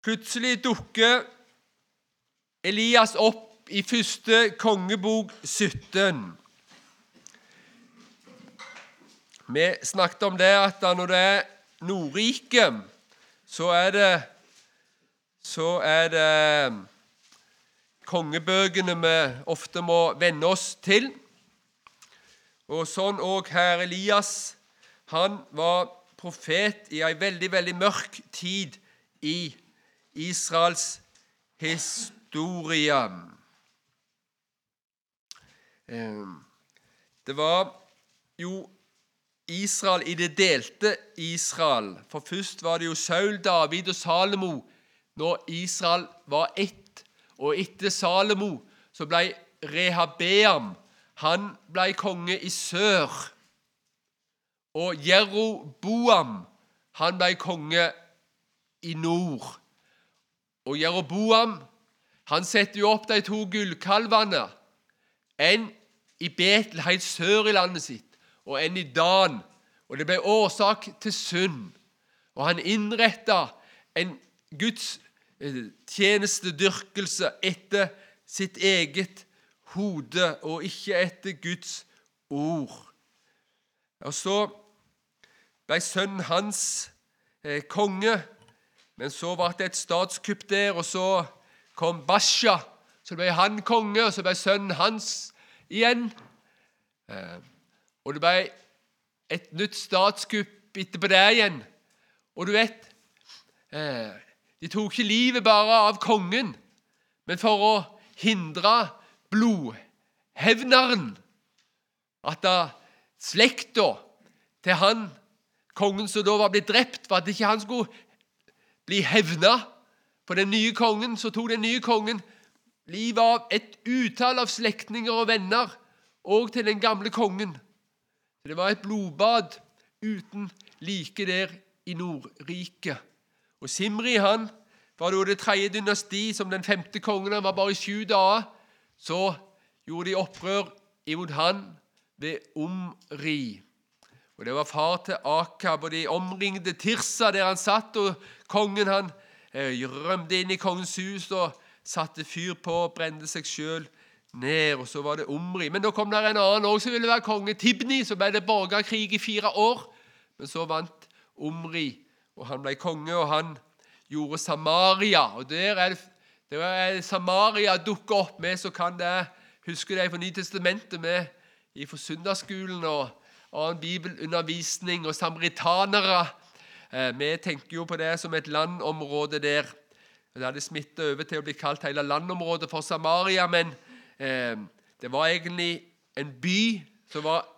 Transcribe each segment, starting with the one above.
Plutselig dukker Elias opp i første kongebok 17. Vi snakket om det at når det er Nordriket, så er det så er det kongebøkene vi ofte må venne oss til. Og sånn òg her Elias. Han var profet i ei veldig, veldig mørk tid i Israels historie. Ehm, det var jo Israel i det delte Israel. For først var det jo Saul, David og Salomo når Israel var ett. Og etter Salomo så ble Rehabeam han ble konge i sør. Og Jeroboam han ble konge i nord. Og Jeroboam han setter jo opp de to gullkalvene. En i Betel, helt sør i landet sitt, og en i Dan. Og det ble årsak til synd. Og han innretta en Guds eh, etter sitt eget hode, og ikke etter Guds ord. Og så ble sønnen hans eh, konge, men så ble det et statskupp der, og så kom Basha. Så ble han konge, og så ble sønnen hans igjen. Eh, og det ble et nytt statskupp etterpå det igjen. Og du vet eh, De tok ikke livet bare av kongen, men for å hindre blodhevneren At slekta til han, kongen som da var blitt drept, for at ikke han skulle bli hevna på den nye kongen, så tok den nye kongen livet av et utall av slektninger og venner, og til den gamle kongen. Det var et blodbad uten like der i Nordriket. Og Simri han var det tredje dynasti, som den femte kongen. Han var bare i sju dager. Så gjorde de opprør imot han ved Omri. Og Det var far til Akab, og de omringde Tirsa der han satt. og Kongen han eh, rømte inn i kongens hus og satte fyr på og brente seg sjøl ned. Og så var det Omri. Men da kom det en annen også som ville være konge. Tibni. Så ble det borgerkrig i fire år. Men så vant Omri, og han ble konge, og han gjorde Samaria. Og der er det, det er Samaria dukker opp. med, så kan det, husker det fra Nytestamentet, med fra søndagsskolen og annen bibelundervisning og samaritanere. Eh, vi tenker jo på det som et landområde der. Det hadde smitta over til å bli kalt hele landområdet for Samaria, men eh, det var egentlig en by som var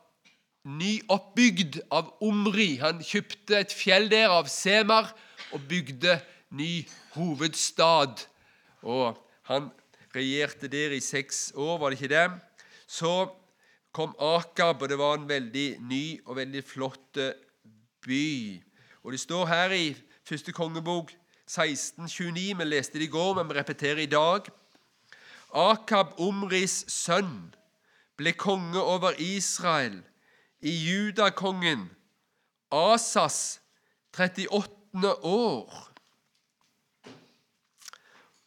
nyoppbygd av Omri. Han kjøpte et fjell der av Semar og bygde ny hovedstad. Og han regjerte der i seks år, var det ikke det? Så kom Akab, og det var en veldig ny og veldig flott by. Og Det står her i første kongebok 1629, vi leste det i går, men vi repeterer i dag. Akab, Omris sønn, ble konge over Israel i judakongen Asas 38. år.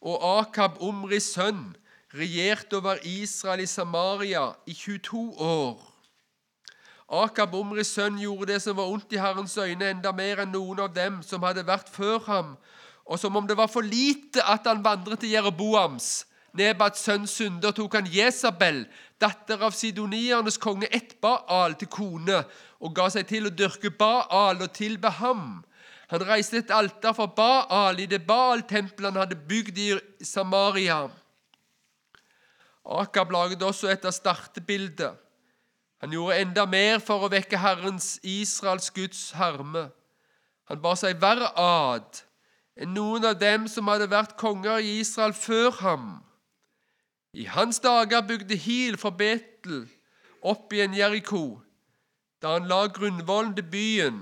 Og Akab, Omris sønn, regjerte over Israel i Samaria i 22 år. Akab, Omris sønn, gjorde det som var ondt i Herrens øyne, enda mer enn noen av dem som hadde vært før ham, og som om det var for lite at han vandret til Jeroboams Nebats sønn synder, tok han Jesabel, datter av sidoniernes konge Etbaal, til kone og ga seg til å dyrke Baal og tilbe ham. Han reiste et alter for Baal i det Baal-tempelet han hadde bygd i Samaria. Akab laget også et startebilde. Han gjorde enda mer for å vekke Herrens, Israels Guds harme. Han bar seg verre ad enn noen av dem som hadde vært konger i Israel før ham. I hans dager bygde Hil fra Betel opp i en Jeriko. Da han la grunnvollen til byen,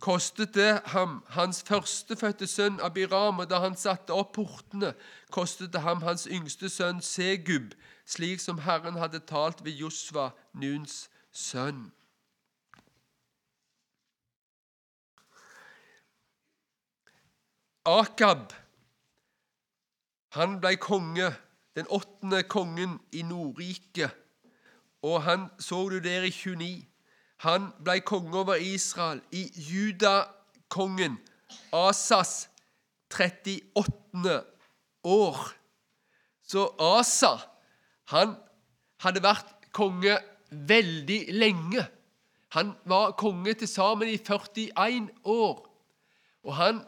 kostet det ham hans førstefødte sønn Abiram, og da han satte opp portene, kostet det ham hans yngste sønn Segub, slik som Herren hadde talt ved Josva, Nuns sønn. Akab Han ble konge, den åttende kongen i Nordriket. Og han så du der i 29. Han ble konge over Israel i judakongen Asas 38. år. Så Asa han hadde vært konge veldig lenge. Han var konge til sammen i 41 år. Og han,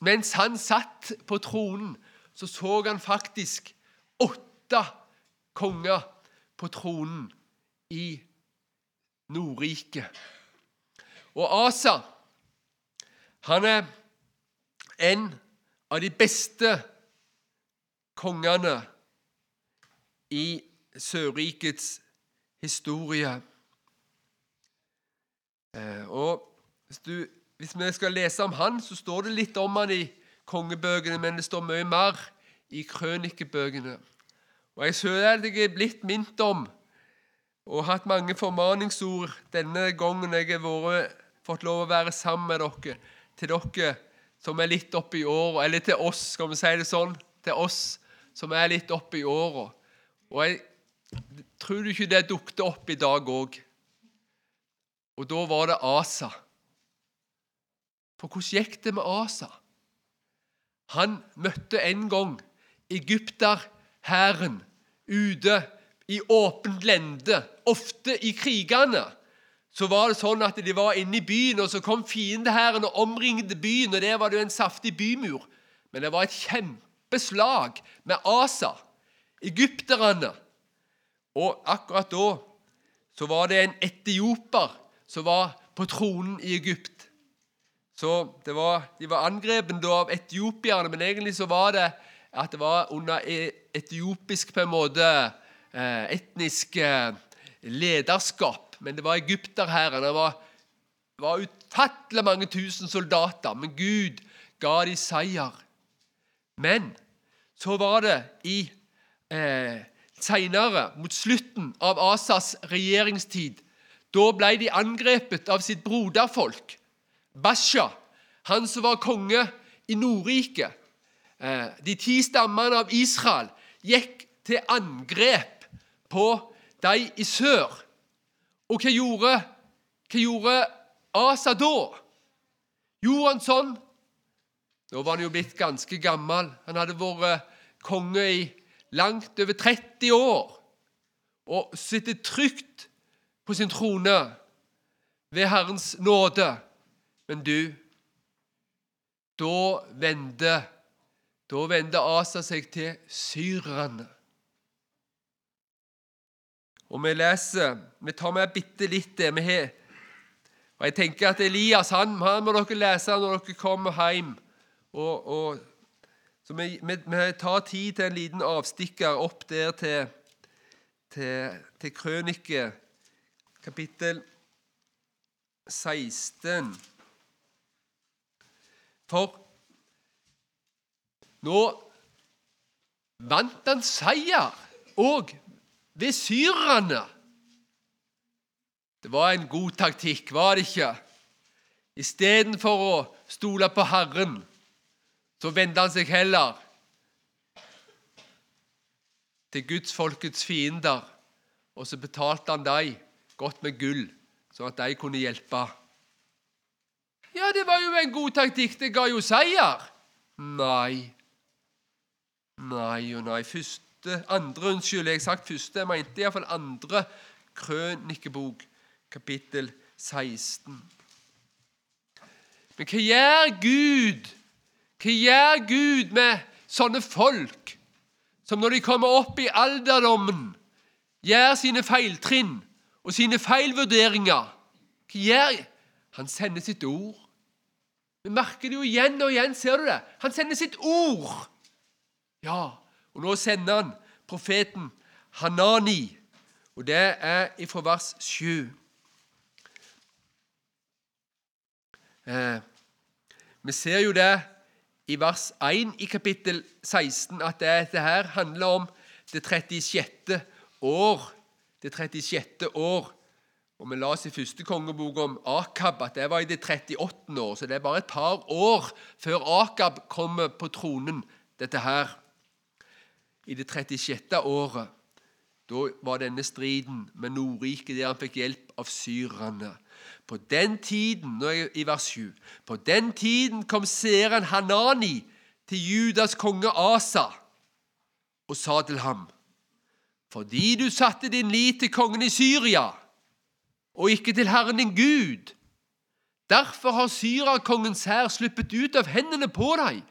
mens han satt på tronen, så så han faktisk åtte konger på tronen i Nordriket. Og Asa han er en av de beste kongene i Sørrikets historie. Eh, og hvis, du, hvis, vi skal lese om han, så står det litt om han i kongebøkene, men det står mye mer i krønikebøkene. Og Jeg føler at jeg er blitt minnet om og hatt mange formaningsord denne gangen jeg har fått lov å være sammen med dere, til dere som er litt oppe i åra, eller til oss, skal vi si det sånn, til oss som er litt oppe i åra. Og jeg tror du ikke det dukket opp i dag òg. Og da var det Asa. For hvordan gikk det med Asa? Han møtte en gang egypterhæren ute i åpent lende, ofte i krigene. Så var det sånn at de var inne i byen, og så kom fiendehæren og omringte byen. og Der var det jo en saftig bymur. Men det var et kjempeslag med Asa, egypterne. Og akkurat da så var det en etioper som var på tronen i Egypt. Så var, De var angrepet av etiopierne, men egentlig så var det at det var under e, etiopisk på en måte etnisk eh, lederskap. Men det var egypterhæren. Det var, var ufattelig mange tusen soldater, men Gud ga de seier. Men så var det i eh, Senere, mot slutten av Asas regjeringstid, da ble de angrepet av sitt broderfolk, Basha, han som var konge i Nordriket. Eh, de ti stammene av Israel gikk til angrep på de i sør. Og hva gjorde, hva gjorde Asa da? Gjorde han sånn? Nå var han jo blitt ganske gammel. Han hadde vært konge i langt over 30 år og sitter trygt på sin trone ved Herrens nåde. Men du, da vender da vender Asa seg til syrerne. Og vi leser Vi tar med bitte litt det vi har. Og Jeg tenker at Elias han, han må dere lese når dere kommer hjem. Og, og så vi, vi, vi, tar tid til en liten avstikker opp der til, til, til Krønike, kapittel 16. For nå vant han seier òg ved syrerne. Det var en god taktikk, var det ikke? Istedenfor å stole på Herren så vendte han seg heller til gudsfolkets fiender, og så betalte han dem godt med gull, sånn at de kunne hjelpe. Ja, det var jo en god taktikk. Det ga jo seier. Nei. Nei og nei. Første, andre, unnskyld, jeg sagt første. Jeg mente iallfall andre krønikebok, kapittel 16. Men hva gjør Gud hva gjør Gud med sånne folk som når de kommer opp i alderdommen, gjør sine feiltrinn og sine feilvurderinger? Hva gjør Han sender sitt ord. Vi merker det jo igjen og igjen. Ser du det? Han sender sitt ord. Ja, og nå sender han profeten Hanani, og det er ifra vers 7. Eh, vi ser jo det i vers 1 i kapittel 16 at dette her handler om det 36. år. Det 36. år. Og Vi la oss i første kongebok om Akab at det var i det 38. år. Så det er bare et par år før Akab kommer på tronen, dette her. I det 36. året. Da var denne striden med Nordriket der han fikk hjelp av syrerne. På den tiden, nå er jeg i vers 7, på den tiden kom seeren Hanani til Judas konge Asa og sa til ham:" Fordi du satte din lit til kongen i Syria og ikke til Herren din Gud, derfor har Syrakongens hær sluppet ut av hendene på deg.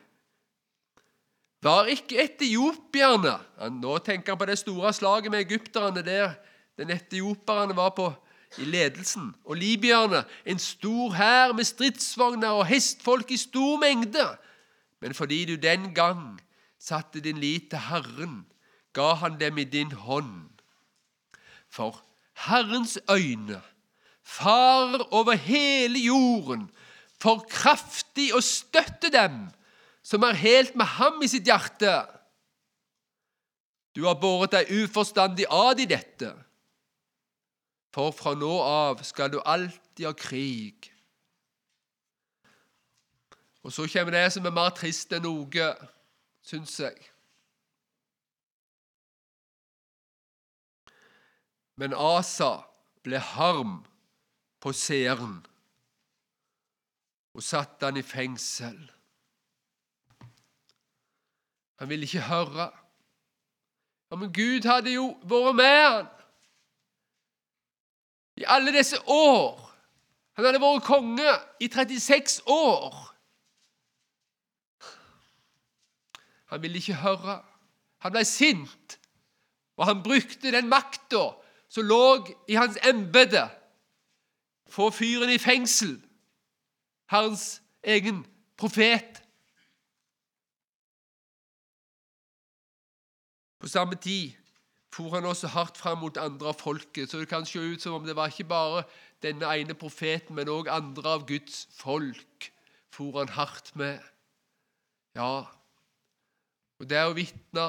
Var ikke etiopierne Nå tenker han på det store slaget med egypterne der den etiopierne var på i ledelsen, og libyerne en stor hær med stridsvogner og hestfolk i stor mengde. Men fordi du den gang satte din lit til Herren, ga han dem i din hånd. For Herrens øyne farer over hele jorden for kraftig å støtte dem som er helt med ham i sitt hjerte. Du har båret deg uforstandig ad i dette, for fra nå av skal du alltid ha krig. Og så kommer det som er mer trist enn noe, syns jeg. Men Asa ble harm på seeren og satte han i fengsel. Han ville ikke høre. Ja, Men Gud hadde jo vært med han i alle disse år. Han hadde vært konge i 36 år. Han ville ikke høre. Han ble sint, og han brukte den makta som lå i hans embete, få fyren i fengsel, Herrens egen profet. På samme tid for han også hardt fram mot andre av folket, så det kan se ut som om det var ikke bare denne ene profeten, men òg andre av Guds folk for han hardt med. Ja, og det er å vitne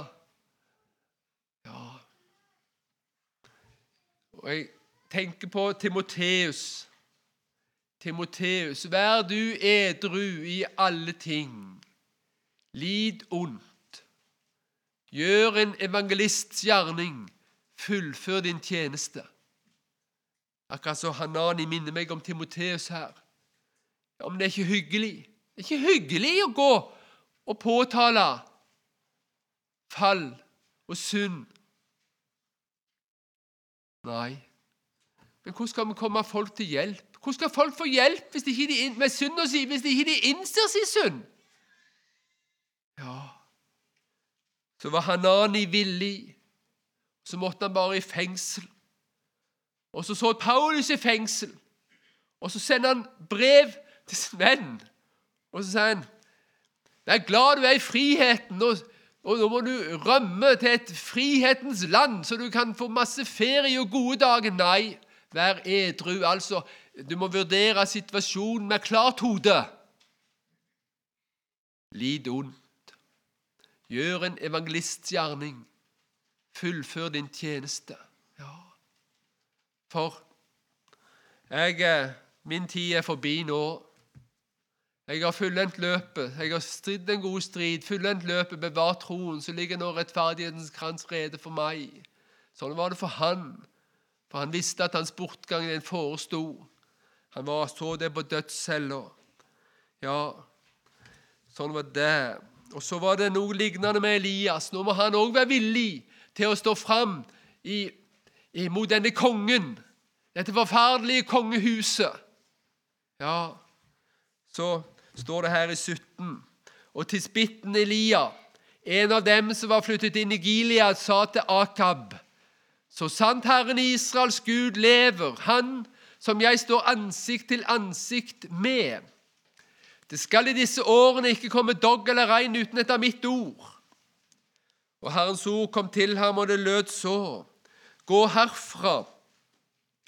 Ja. Og jeg tenker på Timoteus. Timoteus, vær du edru i alle ting. Lid ondt. Gjør en evangelists gjerning. Fullfør din tjeneste. Akkurat som Hanani minner meg om Timoteus her. Ja, Men det er ikke hyggelig. Det er ikke hyggelig å gå og påtale fall og synd. Nei. Men hvordan skal vi komme folk til hjelp? Hvordan skal folk få hjelp hvis de ikke med synda si hvis de ikke innser sin synd? Ja, så var Hanani villig. Så måtte han bare i fengsel. Og så så Paulus i fengsel. Og så sender han brev til sin venn. Og så sier han Jeg er glad du er i friheten, og, og nå må du rømme til et frihetens land, så du kan få masse ferie og gode dager. Nei, vær edru. Altså, du må vurdere situasjonen med klart hode. Lid ondt. Gjør en evangelistgjerning. Fullfør din tjeneste. Ja. For jeg, eh, min tid er forbi nå. Jeg har fullendt løpet. Jeg har stridd en god strid, fullendt løpet, bevart troen, så ligger nå rettferdighetens krans rede for meg. Sånn var det for han, for han visste at hans bortgang den foresto. Han var så det på dødscella. Ja, sånn var det. Og så var det noe lignende med Elias. Nå må han òg være villig til å stå fram imot denne kongen, dette forferdelige kongehuset. Ja, så står det her i 17. Og tisbitten Elia, en av dem som var flyttet inn i Gilead, sa til Akab.: Så sant Herren Israels Gud lever, Han som jeg står ansikt til ansikt med, det skal i disse årene ikke komme dogg eller regn uten etter mitt ord. Og Herrens ord kom til ham, og det lød så. Gå herfra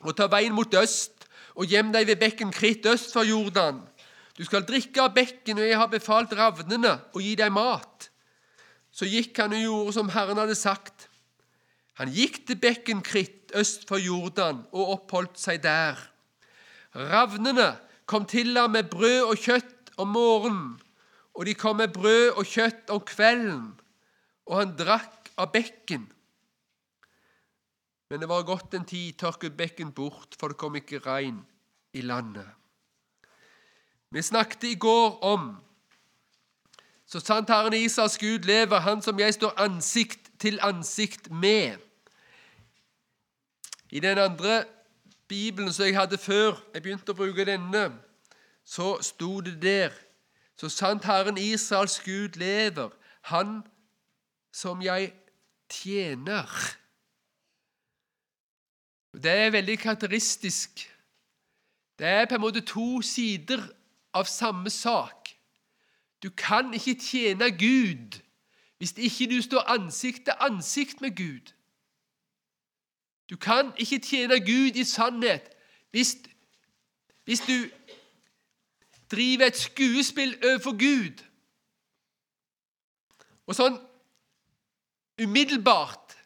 og ta veien mot øst, og gjem deg ved bekken Kritt øst for Jordan. Du skal drikke av bekken, og jeg har befalt ravnene å gi deg mat. Så gikk han og gjorde som Herren hadde sagt. Han gikk til bekken Kritt øst for Jordan og oppholdt seg der. Ravnene kom til ham med brød og kjøtt om morgenen, og de kom med brød og kjøtt om kvelden, og han drakk av bekken. Men det var gått en tid, tørket bekken bort, for det kom ikke regn i landet. Vi snakket i går om så sant Herren Isas Gud lever, Han som jeg står ansikt til ansikt med. I den andre Bibelen som jeg hadde før jeg begynte å bruke denne, så sto det der Så sant Herren Israels Gud lever, Han som jeg tjener. Det er veldig karakteristisk. Det er på en måte to sider av samme sak. Du kan ikke tjene Gud hvis ikke du står ansikt til ansikt med Gud. Du kan ikke tjene Gud i sannhet hvis, hvis du driver et skuespill overfor Gud. Og sånn umiddelbart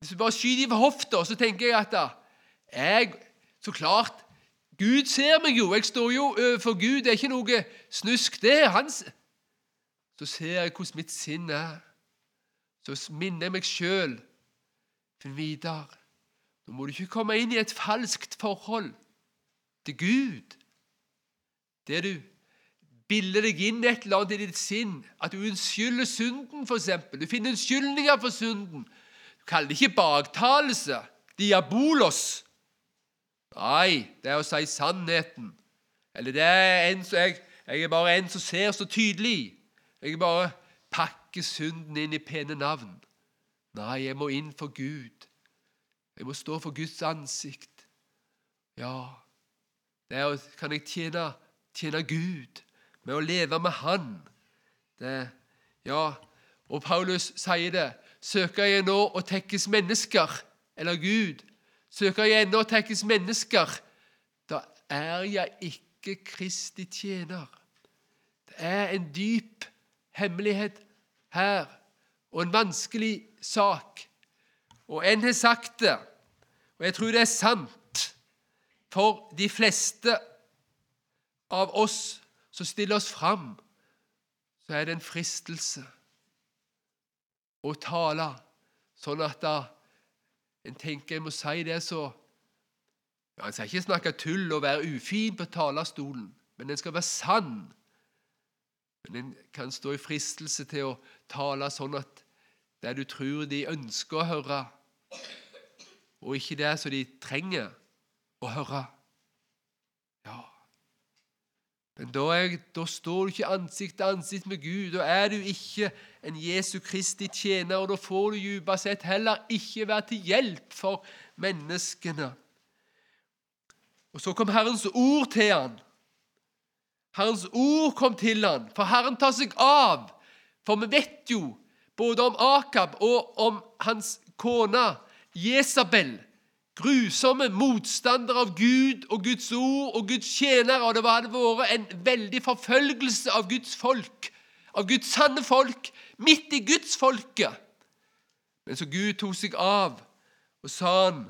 Hvis du bare skyter fra hofta, så tenker jeg at da, jeg, så klart Gud ser meg jo. Jeg står jo overfor Gud. Det er ikke noe snusk, det. er hans. Så ser jeg hvordan mitt sinn er. Så minner jeg meg sjøl Finn Vidar, nå må du ikke komme inn i et falskt forhold til Gud. Der du bilder deg inn et eller annet i ditt sinn, at du unnskylder synden, f.eks. Du finner unnskyldninger for synden. Du kaller det ikke baktalelse, diabolos. Nei, det er å si sannheten. Eller det er en som jeg, jeg er bare en som ser så tydelig. Jeg bare pakker synden inn i pene navn. Nei, jeg må inn for Gud. Jeg må stå for Guds ansikt. Ja, der kan jeg tjene, tjene Gud med å leve med Han. Det, ja, og Paulus sier det. Søker jeg nå å tekkes mennesker eller Gud, søker jeg ennå å tekkes mennesker, da er jeg ikke Kristi tjener. Det er en dyp hemmelighet her og en vanskelig sak. Og en har sagt det, og jeg tror det er sant for de fleste av oss som stiller oss fram, så er det en fristelse å tale sånn at da en tenker jeg må si det så ja, En skal ikke snakke tull og være ufin på talerstolen, men en skal være sann. Men en kan stå i fristelse til å tale sånn at det du tror de ønsker å høre, og ikke det som de trenger å høre. Ja. Men da, er, da, står du ikke ansikt til ansikt med Gud. Da er du ikke en Jesu Kristi tjener, og da får du dypest sett heller ikke være til hjelp for menneskene. Og Så kom Herrens ord til han. Herrens ord kom til han, for Herren tar seg av. For vi vet jo både om Akab og om hans kone Jesabel. Grusomme motstandere av Gud og Guds ord og Guds tjenere. Og det hadde vært en veldig forfølgelse av Guds folk, av Guds sanne folk, midt i Guds folket. Men så Gud tok seg av og sa han,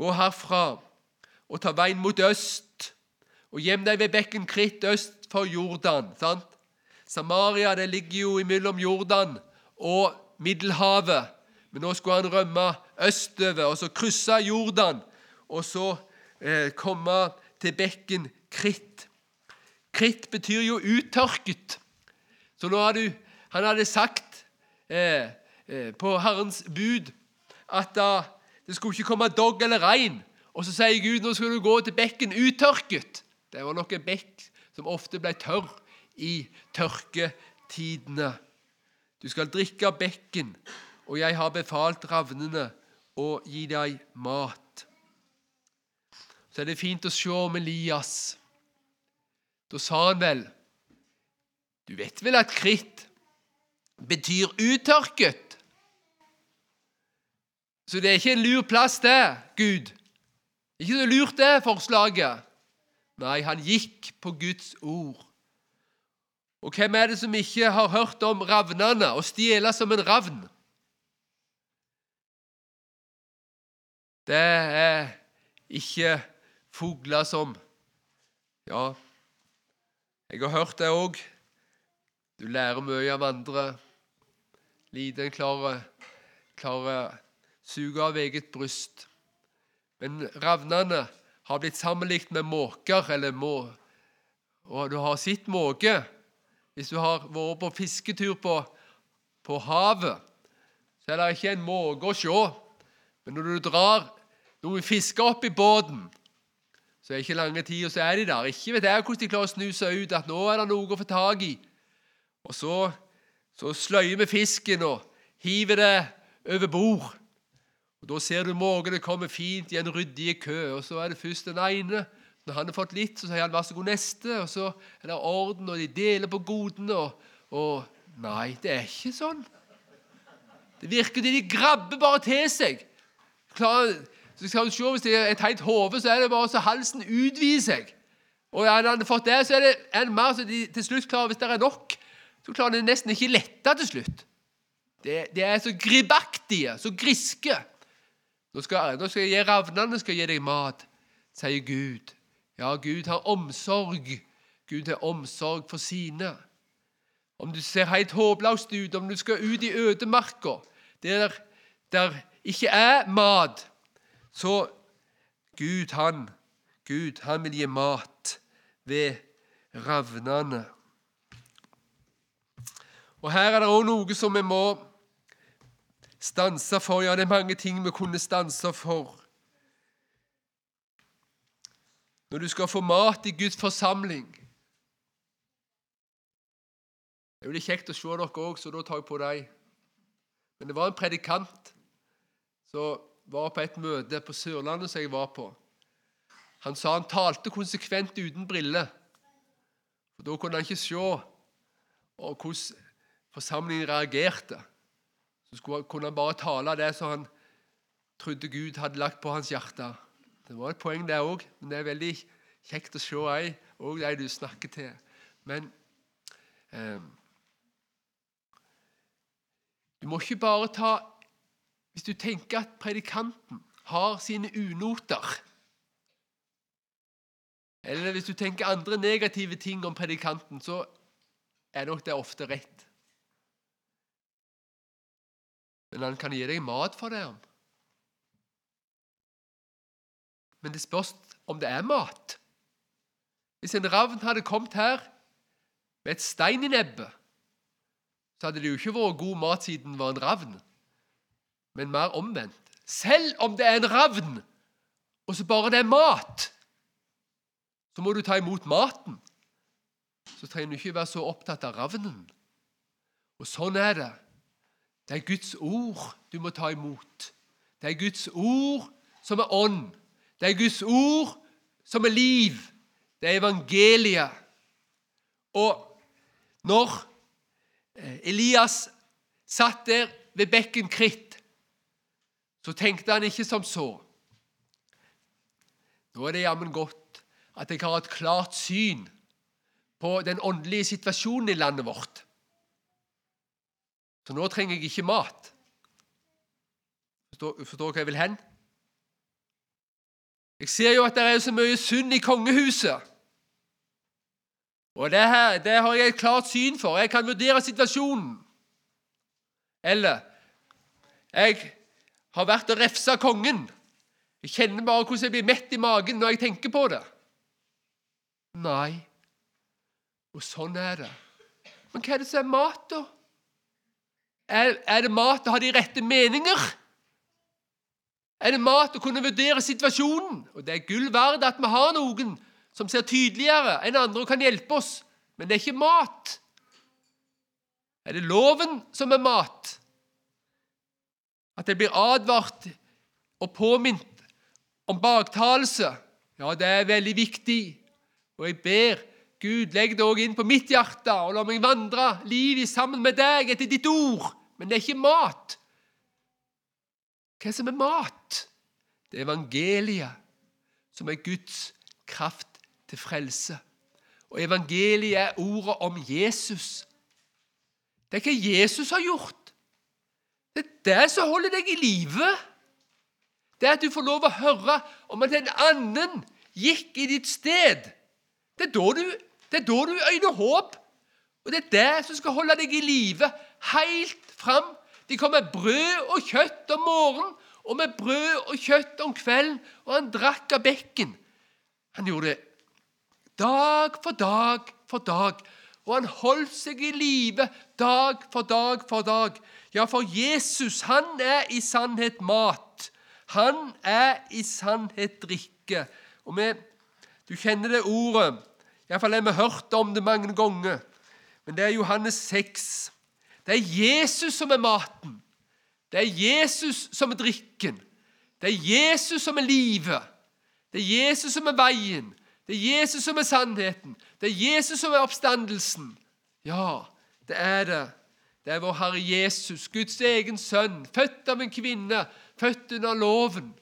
gå herfra og ta veien mot øst og gjem deg ved bekken Kritt øst for Jordan. sant? Samaria det ligger jo imellom Jordan og Middelhavet. Men nå skulle han rømme østover og så krysse Jordan og så eh, komme til bekken Kritt. Kritt betyr jo uttørket. Så nå hadde, han hadde sagt eh, eh, på Herrens bud at uh, det skulle ikke komme dogg eller regn. Og så sier Gud nå skal du gå til bekken uttørket. Det var nok en bekk som ofte ble tørr i tørketidene. Du skal drikke bekken, og jeg har befalt ravnene å gi deg mat. Så er det fint å se om Elias. Da sa han vel Du vet vel at kritt betyr uttørket? Så det er ikke en lur plass, det, Gud. Ikke så lurt, det forslaget. Nei, han gikk på Guds ord. Og hvem er det som ikke har hørt om ravnene og stjele som en ravn? Det er ikke fugler som Ja, jeg har hørt det òg. Du lærer mye av andre. Lite klarer klarer suge av eget bryst. Men ravnene har blitt sammenlikt med måker eller må, Og du har sett måke hvis du har vært på fisketur på, på havet. Så er det ikke en måke å se. Men når du drar noen fisker opp i båten, så er det ikke lange tid, og så er de der. Ikke vet jeg hvordan de klarer å snu seg ut, at nå er det noe å få tak i. Og så, så sløyer vi fisken og hiver det over bord. Og Da ser du måkene komme fint i en ryddig kø, og så er det først den ene. Når han har fått litt, så sier han 'vær så god, neste', og så er det orden, og de deler på godene. Og, og Nei, det er ikke sånn. Det virker som de grabber bare til seg. Klar, så skal du se, Hvis det er et helt hode, så er det bare så halsen utvider seg. Og når han fått det, så er det en mer så de til slutt klarer, Hvis det er nok, så klarer de nesten ikke lette til slutt. Det, det er så gribaktige, så griske. Nå skal, nå skal jeg gi ravnene skal jeg gi deg mat, sier Gud. Ja, Gud har omsorg. Gud har omsorg for sine. Om du ser helt håpløst ut, om du skal ut i ødemarka der der ikke er mat, så Gud, han, Gud, han vil gi mat ved ravnene. Og Her er det òg noe som vi må stanse for. Ja, det er mange ting vi kunne stanse for. Når du skal få mat i Guds forsamling Det er jo kjekt å se dere òg, så da tar jeg på deg. Men det var en predikant som var på et møte på Sørlandet som jeg var på. Han sa han talte konsekvent uten briller. For Da kunne han ikke se hvordan forsamlingen reagerte. Så kunne han bare tale det som han trodde Gud hadde lagt på hans hjerte. Det var et poeng, det òg, men det er veldig kjekt å se ei, òg de du snakker til. Men eh, du må ikke bare ta Hvis du tenker at predikanten har sine unoter Eller hvis du tenker andre negative ting om predikanten, så er nok det ofte rett. Men han kan gi deg mat for det. Men det spørs om det er mat. Hvis en ravn hadde kommet her med et stein i nebbet, så hadde det jo ikke vært god mat siden det var en ravn, men mer omvendt. Selv om det er en ravn, og så bare det er mat, så må du ta imot maten. Så trenger du ikke være så opptatt av ravnen. Og sånn er det. Det er Guds ord du må ta imot. Det er Guds ord som er ånd. Det er Guds ord som er liv. Det er evangeliet. Og når eh, Elias satt der ved bekken Kritt, så tenkte han ikke som så. Nå er det jammen godt at jeg har et klart syn på den åndelige situasjonen i landet vårt. Så nå trenger jeg ikke mat. Forstår, forstår hva jeg vil hen? Jeg ser jo at det er så mye synd i kongehuset. Og det her det har jeg et klart syn for. Jeg kan vurdere situasjonen. Eller jeg har vært å refse kongen. Jeg kjenner bare hvordan jeg blir mett i magen når jeg tenker på det. Nei. Og sånn er det. Men hva er det som er mat, da? Er, er det mat å ha de rette meninger? Er det mat å kunne vurdere situasjonen? Og Det er gull verd at vi har noen som ser tydeligere enn andre og kan hjelpe oss, men det er ikke mat. Er det loven som er mat? At jeg blir advart og påminnet om baktalelse? Ja, det er veldig viktig. Og jeg ber Gud, legg det òg inn på mitt hjerte, og la meg vandre livet sammen med deg etter ditt ord. Men det er ikke mat. Hva som er mat? Det er evangeliet, som er Guds kraft til frelse. Og evangeliet er ordet om Jesus. Det er hva Jesus har gjort. Det er det som holder deg i live. Det er at du får lov å høre om at en annen gikk i ditt sted. Det er da du det er øyner håp. Og det er det som skal holde deg i live helt fram De kom med brød og kjøtt om morgenen og med brød og kjøtt om kvelden, og han drakk av bekken. Han gjorde det dag for dag for dag, og han holdt seg i live dag for dag for dag. Ja, for Jesus, han er i sannhet mat. Han er i sannhet drikke. Og vi, Du kjenner det ordet. Iallfall har vi hørt om det mange ganger. Men det er Johannes 6. Det er Jesus som er maten. Det er Jesus som er drikken. Det er Jesus som er livet. Det er Jesus som er veien. Det er Jesus som er sannheten. Det er Jesus som er oppstandelsen. Ja, det er det. Det er vår Herre Jesus, Guds egen sønn, født av en kvinne, født under loven,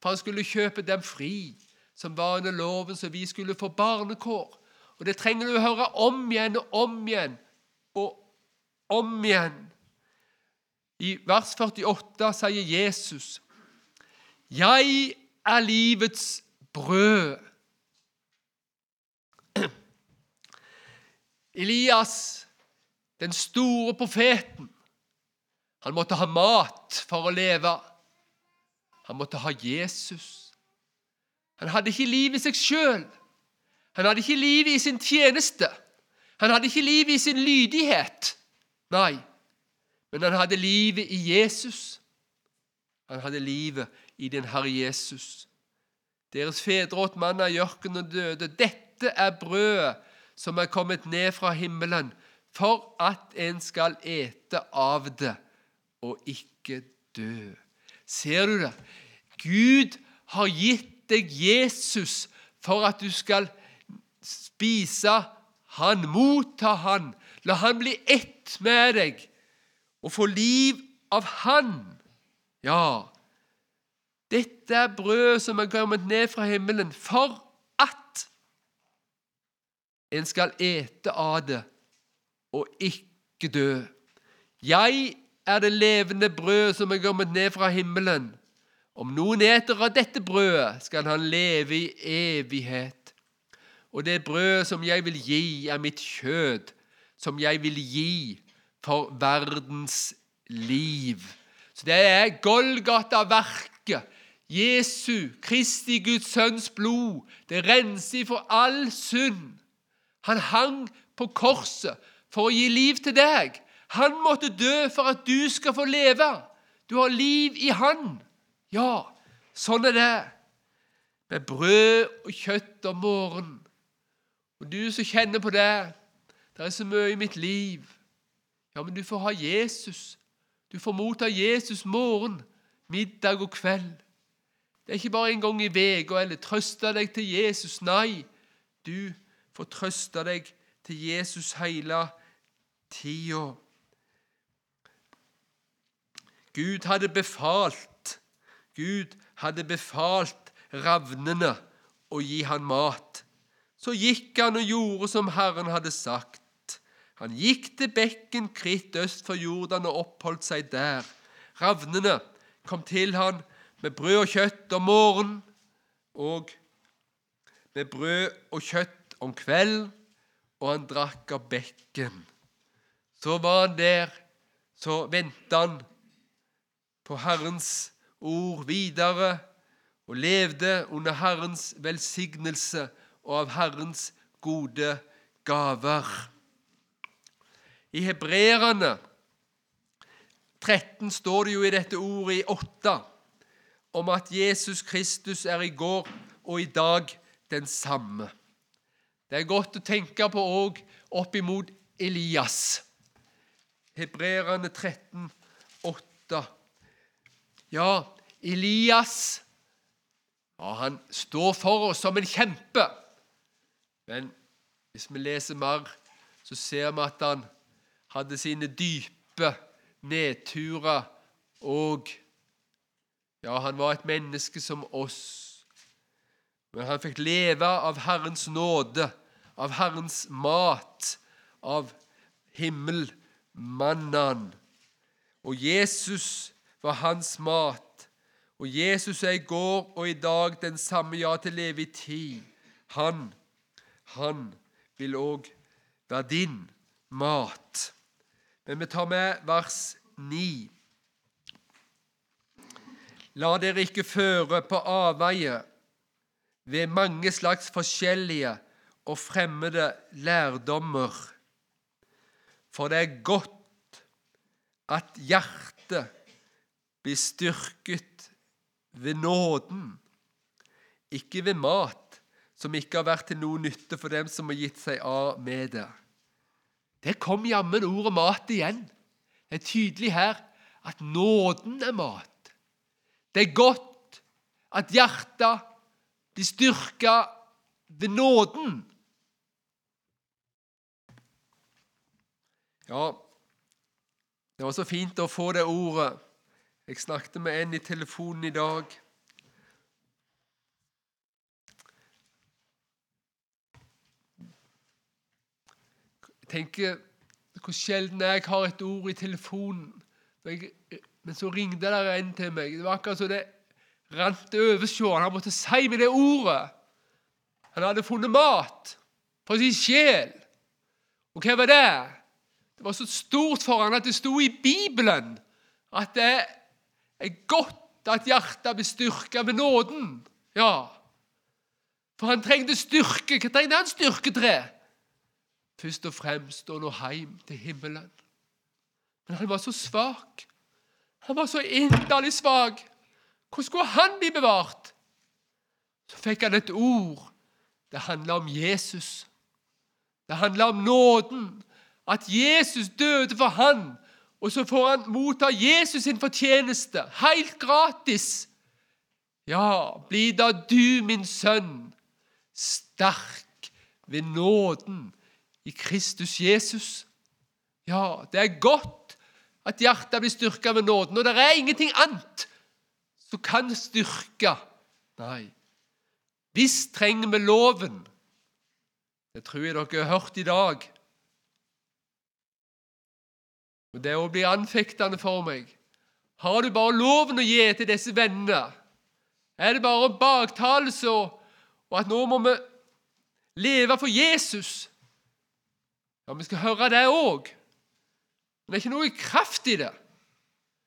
for han skulle kjøpe dem fri, som var under loven, så vi skulle få barnekår. Og Det trenger du å høre om igjen og om igjen og om igjen. I vers 48 sier Jesus, 'Jeg er livets brød'. Elias, den store profeten, han måtte ha mat for å leve. Han måtte ha Jesus. Han hadde ikke liv i seg sjøl. Han hadde ikke liv i sin tjeneste. Han hadde ikke liv i sin lydighet. Nei, men han hadde livet i Jesus. Han hadde livet i den Herre Jesus. Deres fedre åt manna i ørkenen og døde. Dette er brødet som er kommet ned fra himmelen, for at en skal ete av det og ikke dø. Ser du det? Gud har gitt deg Jesus for at du skal spise han, motta han, la han bli ett med deg og få liv av han. Ja, dette er brød som er kommet ned fra himmelen for en skal ete av det og ikke dø. Jeg er det levende brød som er kommet ned fra himmelen. Om noen eter av dette brødet, skal han leve i evighet. Og det brød som jeg vil gi, er mitt kjød, som jeg vil gi for verdens liv. Så det er Golgata-verket. Jesu, Kristi Guds Sønns blod. Det renser for all synd. Han hang på korset for å gi liv til deg. Han måtte dø for at du skal få leve. Du har liv i Han. Ja, sånn er det. Med brød og kjøtt om morgenen. Og du som kjenner på det Det er så mye i mitt liv. Ja, men du får ha Jesus. Du får motta Jesus morgen, middag og kveld. Det er ikke bare en gang i uka eller trøste deg til Jesus. Nei, du får trøste deg til Jesus hele tida. Gud hadde befalt Gud hadde befalt ravnene å gi han mat. Så gikk han og gjorde som Herren hadde sagt. Han gikk til bekken Kritt øst for Jordan og oppholdt seg der. Ravnene kom til han med brød og kjøtt om morgenen og med brød og kjøtt om kvelden, og han drakk av bekken. Så var han der, så ventet han på Herrens ord videre og levde under Herrens velsignelse og av Herrens gode gaver. I Hebreerne 13 står det jo i dette ordet i 8 om at Jesus Kristus er i går og i dag den samme. Det er godt å tenke på òg opp imot Elias. Hebreerne 13, 8. Ja, Elias ja, han står for oss som en kjempe. Men hvis vi leser mer, så ser vi at han hadde sine dype nedturer og Ja, han var et menneske som oss. Men han fikk leve av Herrens nåde av Herrens mat, av himmelmannen. Og Jesus var hans mat. Og Jesus er i går og i dag den samme, ja, til evig tid. Han, han vil òg være din mat. Men vi tar med vers 9. La dere ikke føre på avveie ved mange slags forskjellige og fremmede lærdommer, for det er godt at hjertet blir styrket ved nåden, ikke ved mat som ikke har vært til noe nytte for dem som har gitt seg av med det. Det kom jammen ordet mat igjen. Det er tydelig her at nåden er mat. Det er godt at hjertet blir styrka ved nåden. Ja, det var så fint å få det ordet. Jeg snakket med en i telefonen i dag. Jeg tenker hvor sjelden jeg har et ord i telefonen. Men så ringte det en til meg. Det var akkurat som det rant over sjåen. Han måtte si meg det ordet. Han hadde funnet mat for sin sjel. Og hva var det? Det var så stort for han at det sto i Bibelen at det er godt at hjertet blir styrka ved nåden. Ja. For han trengte styrke. Hva trengte han styrke til? Først og fremst å nå hjem til himmelen. Men han var så svak. Han var så inderlig svak. Hvordan skulle han bli bevart? Så fikk han et ord. Det handla om Jesus. Det handla om nåden. At Jesus døde for han, og så får han motta Jesus sin fortjeneste, helt gratis. Ja, bli da du, min sønn, sterk ved nåden i Kristus Jesus. Ja, det er godt at hjertet blir styrka ved nåden. Og det er ingenting annet som kan styrke. Nei. Visst trenger vi loven. Det tror jeg dere har hørt i dag. Og Det å bli anfektende for meg. Har du bare loven å gi til disse vennene? Er det bare baktalelse og, og at nå må vi leve for Jesus? Ja, vi skal høre det òg. Men det er ikke noe kraft i det.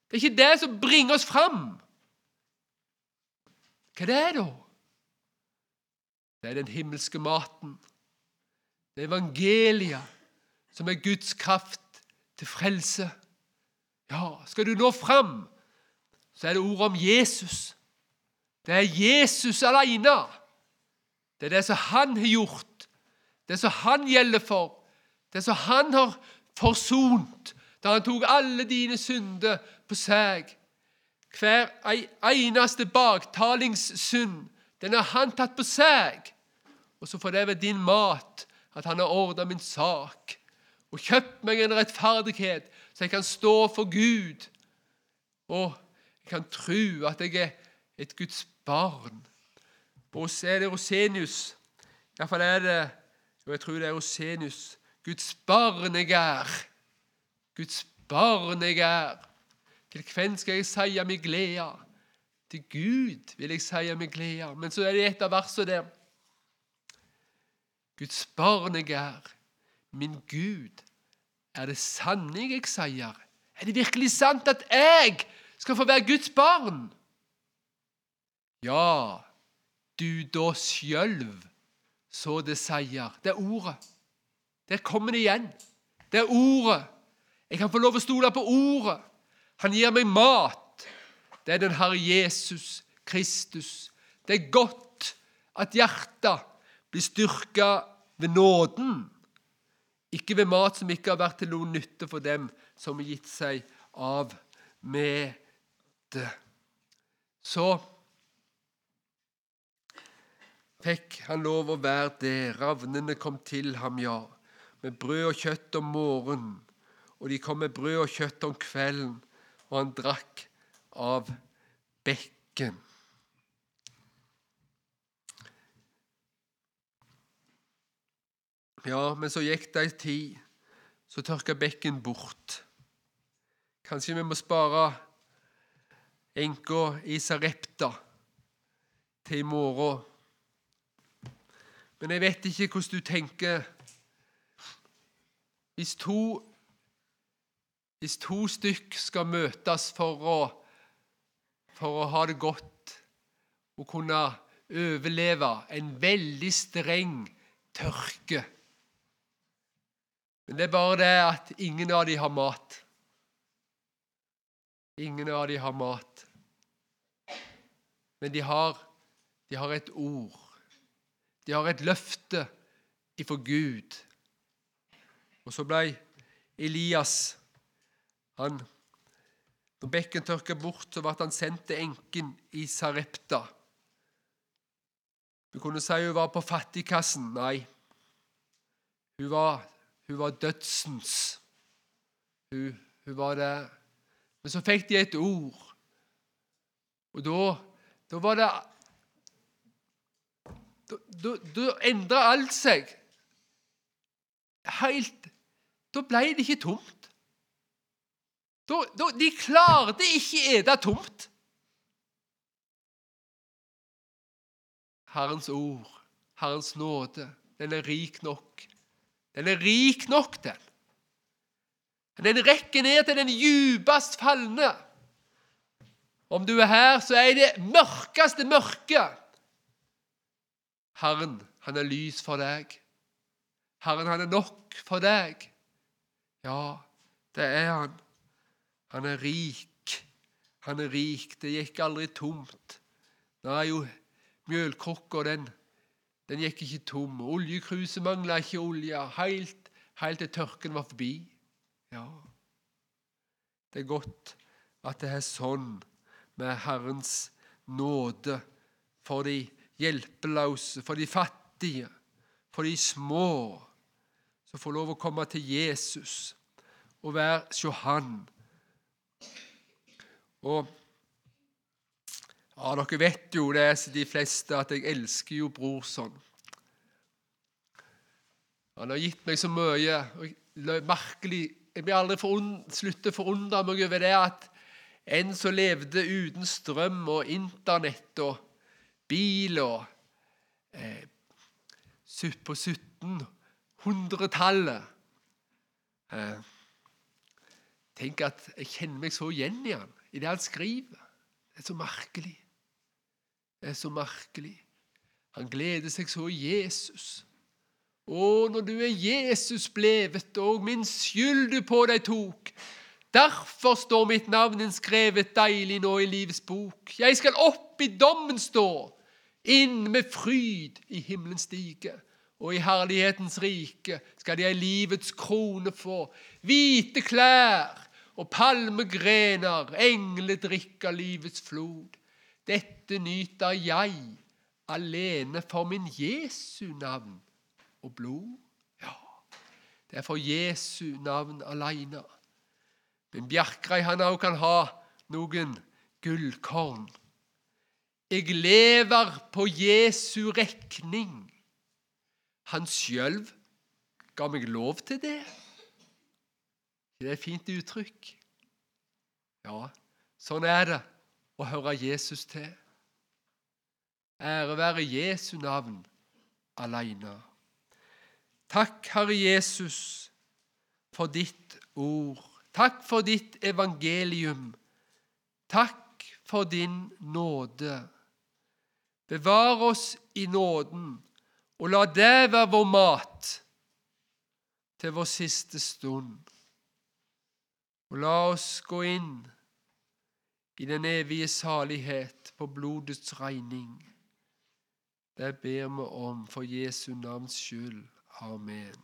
Det er ikke det som bringer oss fram. Hva det er det da? Det er den himmelske maten. Det er evangeliet, som er Guds kraft til frelse. Ja, skal du nå fram, så er det ordet om Jesus. Det er Jesus alene. Det er det som han har gjort, det som han gjelder for, det som han har forsont da han tok alle dine synder på seg. Hver eneste baktalingssynd, den har han tatt på seg. Og så får det være din mat at han har ordna min sak og kjøpt meg en rettferdighet, så jeg kan stå for Gud. Og jeg kan tro at jeg er et Guds barn. Og så er det Rosenius. Iallfall er det jo, jeg tror det er Rosenius. Guds barn jeg er. Guds barn jeg er. Til hvem skal jeg si min glede? Til Gud vil jeg si min glede. Men så er det et av versene der. Guds barn jeg er, min Gud, er det sanning jeg sier? Er det virkelig sant at jeg skal få være Guds barn? Ja, du da sjølv, så det sier. Det er ordet. Der kommer det igjen. Det er ordet. Jeg kan få lov å stole på ordet. Han gir meg mat. Det er den Herre Jesus Kristus. Det er godt at hjertet blir styrka ved nåden, ikke ved mat som ikke har vært til noen nytte for dem som har gitt seg av med det. Så fikk han lov å være det. Ravnene kom til ham, ja, med brød og kjøtt om morgenen og de kom med brød og kjøtt om kvelden, og han drakk av bekken. Ja, men så gikk det ei tid, så tørka bekken bort. Kanskje vi må spare enka Isarepta til i morgen. Men jeg vet ikke hvordan du tenker. Hvis to hvis to stykk skal møtes for å for å ha det godt og kunne overleve en veldig streng tørke. Men det er bare det at ingen av dem har mat. Ingen av dem har mat. Men de har, de har et ord. De har et løfte ifra Gud. Og så ble Elias han, Når bekken tørka bort, så ble han sendt til enken i Sarepta. Du kunne si hun var på fattigkassen. Nei, hun var, hun var dødsens. Hun, hun var det. Men så fikk de et ord, og da, da var det Da, da, da endra alt seg. Helt Da ble det ikke tomt. Da, da, de klarte ikke ete tomt. Herrens ord, Herrens nåde, den er rik nok. Den er rik nok, den. Den rekker ned til den djupest falne. Om du er her, så er det mørkeste mørke. Herren, han er lys for deg. Herren, han er nok for deg. Ja, det er han. Han er rik. Han er rik. Det gikk aldri tomt. Nå er jo, mjølkrukka, den, den gikk ikke tom. Oljekruset mangla ikke olje helt, helt til tørken var forbi. Ja, det er godt at det er sånn med Herrens nåde for de hjelpeløse, for de fattige, for de små, som får lov å komme til Jesus og være hos Han. Og ja, Dere vet jo det, de fleste, at jeg elsker jo Brorson. Han har gitt meg så mye. og merkelig, Jeg blir aldri slutte å forundre meg over det at en som levde uten strøm og Internett og bil og eh, på 1700-tallet eh, Tenk at jeg kjenner meg så igjen i han, i det han skriver. Det er så merkelig. Det er så merkelig. Han gleder seg så i Jesus. Å, når du er Jesus blevet, og min skyld du på deg tok. Derfor står mitt navn innskrevet deilig nå i livets bok. Jeg skal opp i dommen stå, inn med fryd i himmelens stige. Og i herlighetens rike skal jeg livets krone få, hvite klær og palmegrener, engler drikker livets flod. Dette nyter jeg alene for min Jesu navn og blod. Ja, det er for Jesu navn alene. Men Bjerkreim han òg kan ha noen gullkorn. Jeg lever på Jesu rekning. Han sjøl ga meg lov til det. Det er et fint uttrykk. Ja, sånn er det å høre Jesus til. Ære være Jesu navn alene. Takk, Herre Jesus, for ditt ord. Takk for ditt evangelium. Takk for din nåde. Bevar oss i nåden, og la det være vår mat til vår siste stund. Og la oss gå inn i den evige salighet på blodets regning. Det ber vi om for Jesu navns skyld. Amen.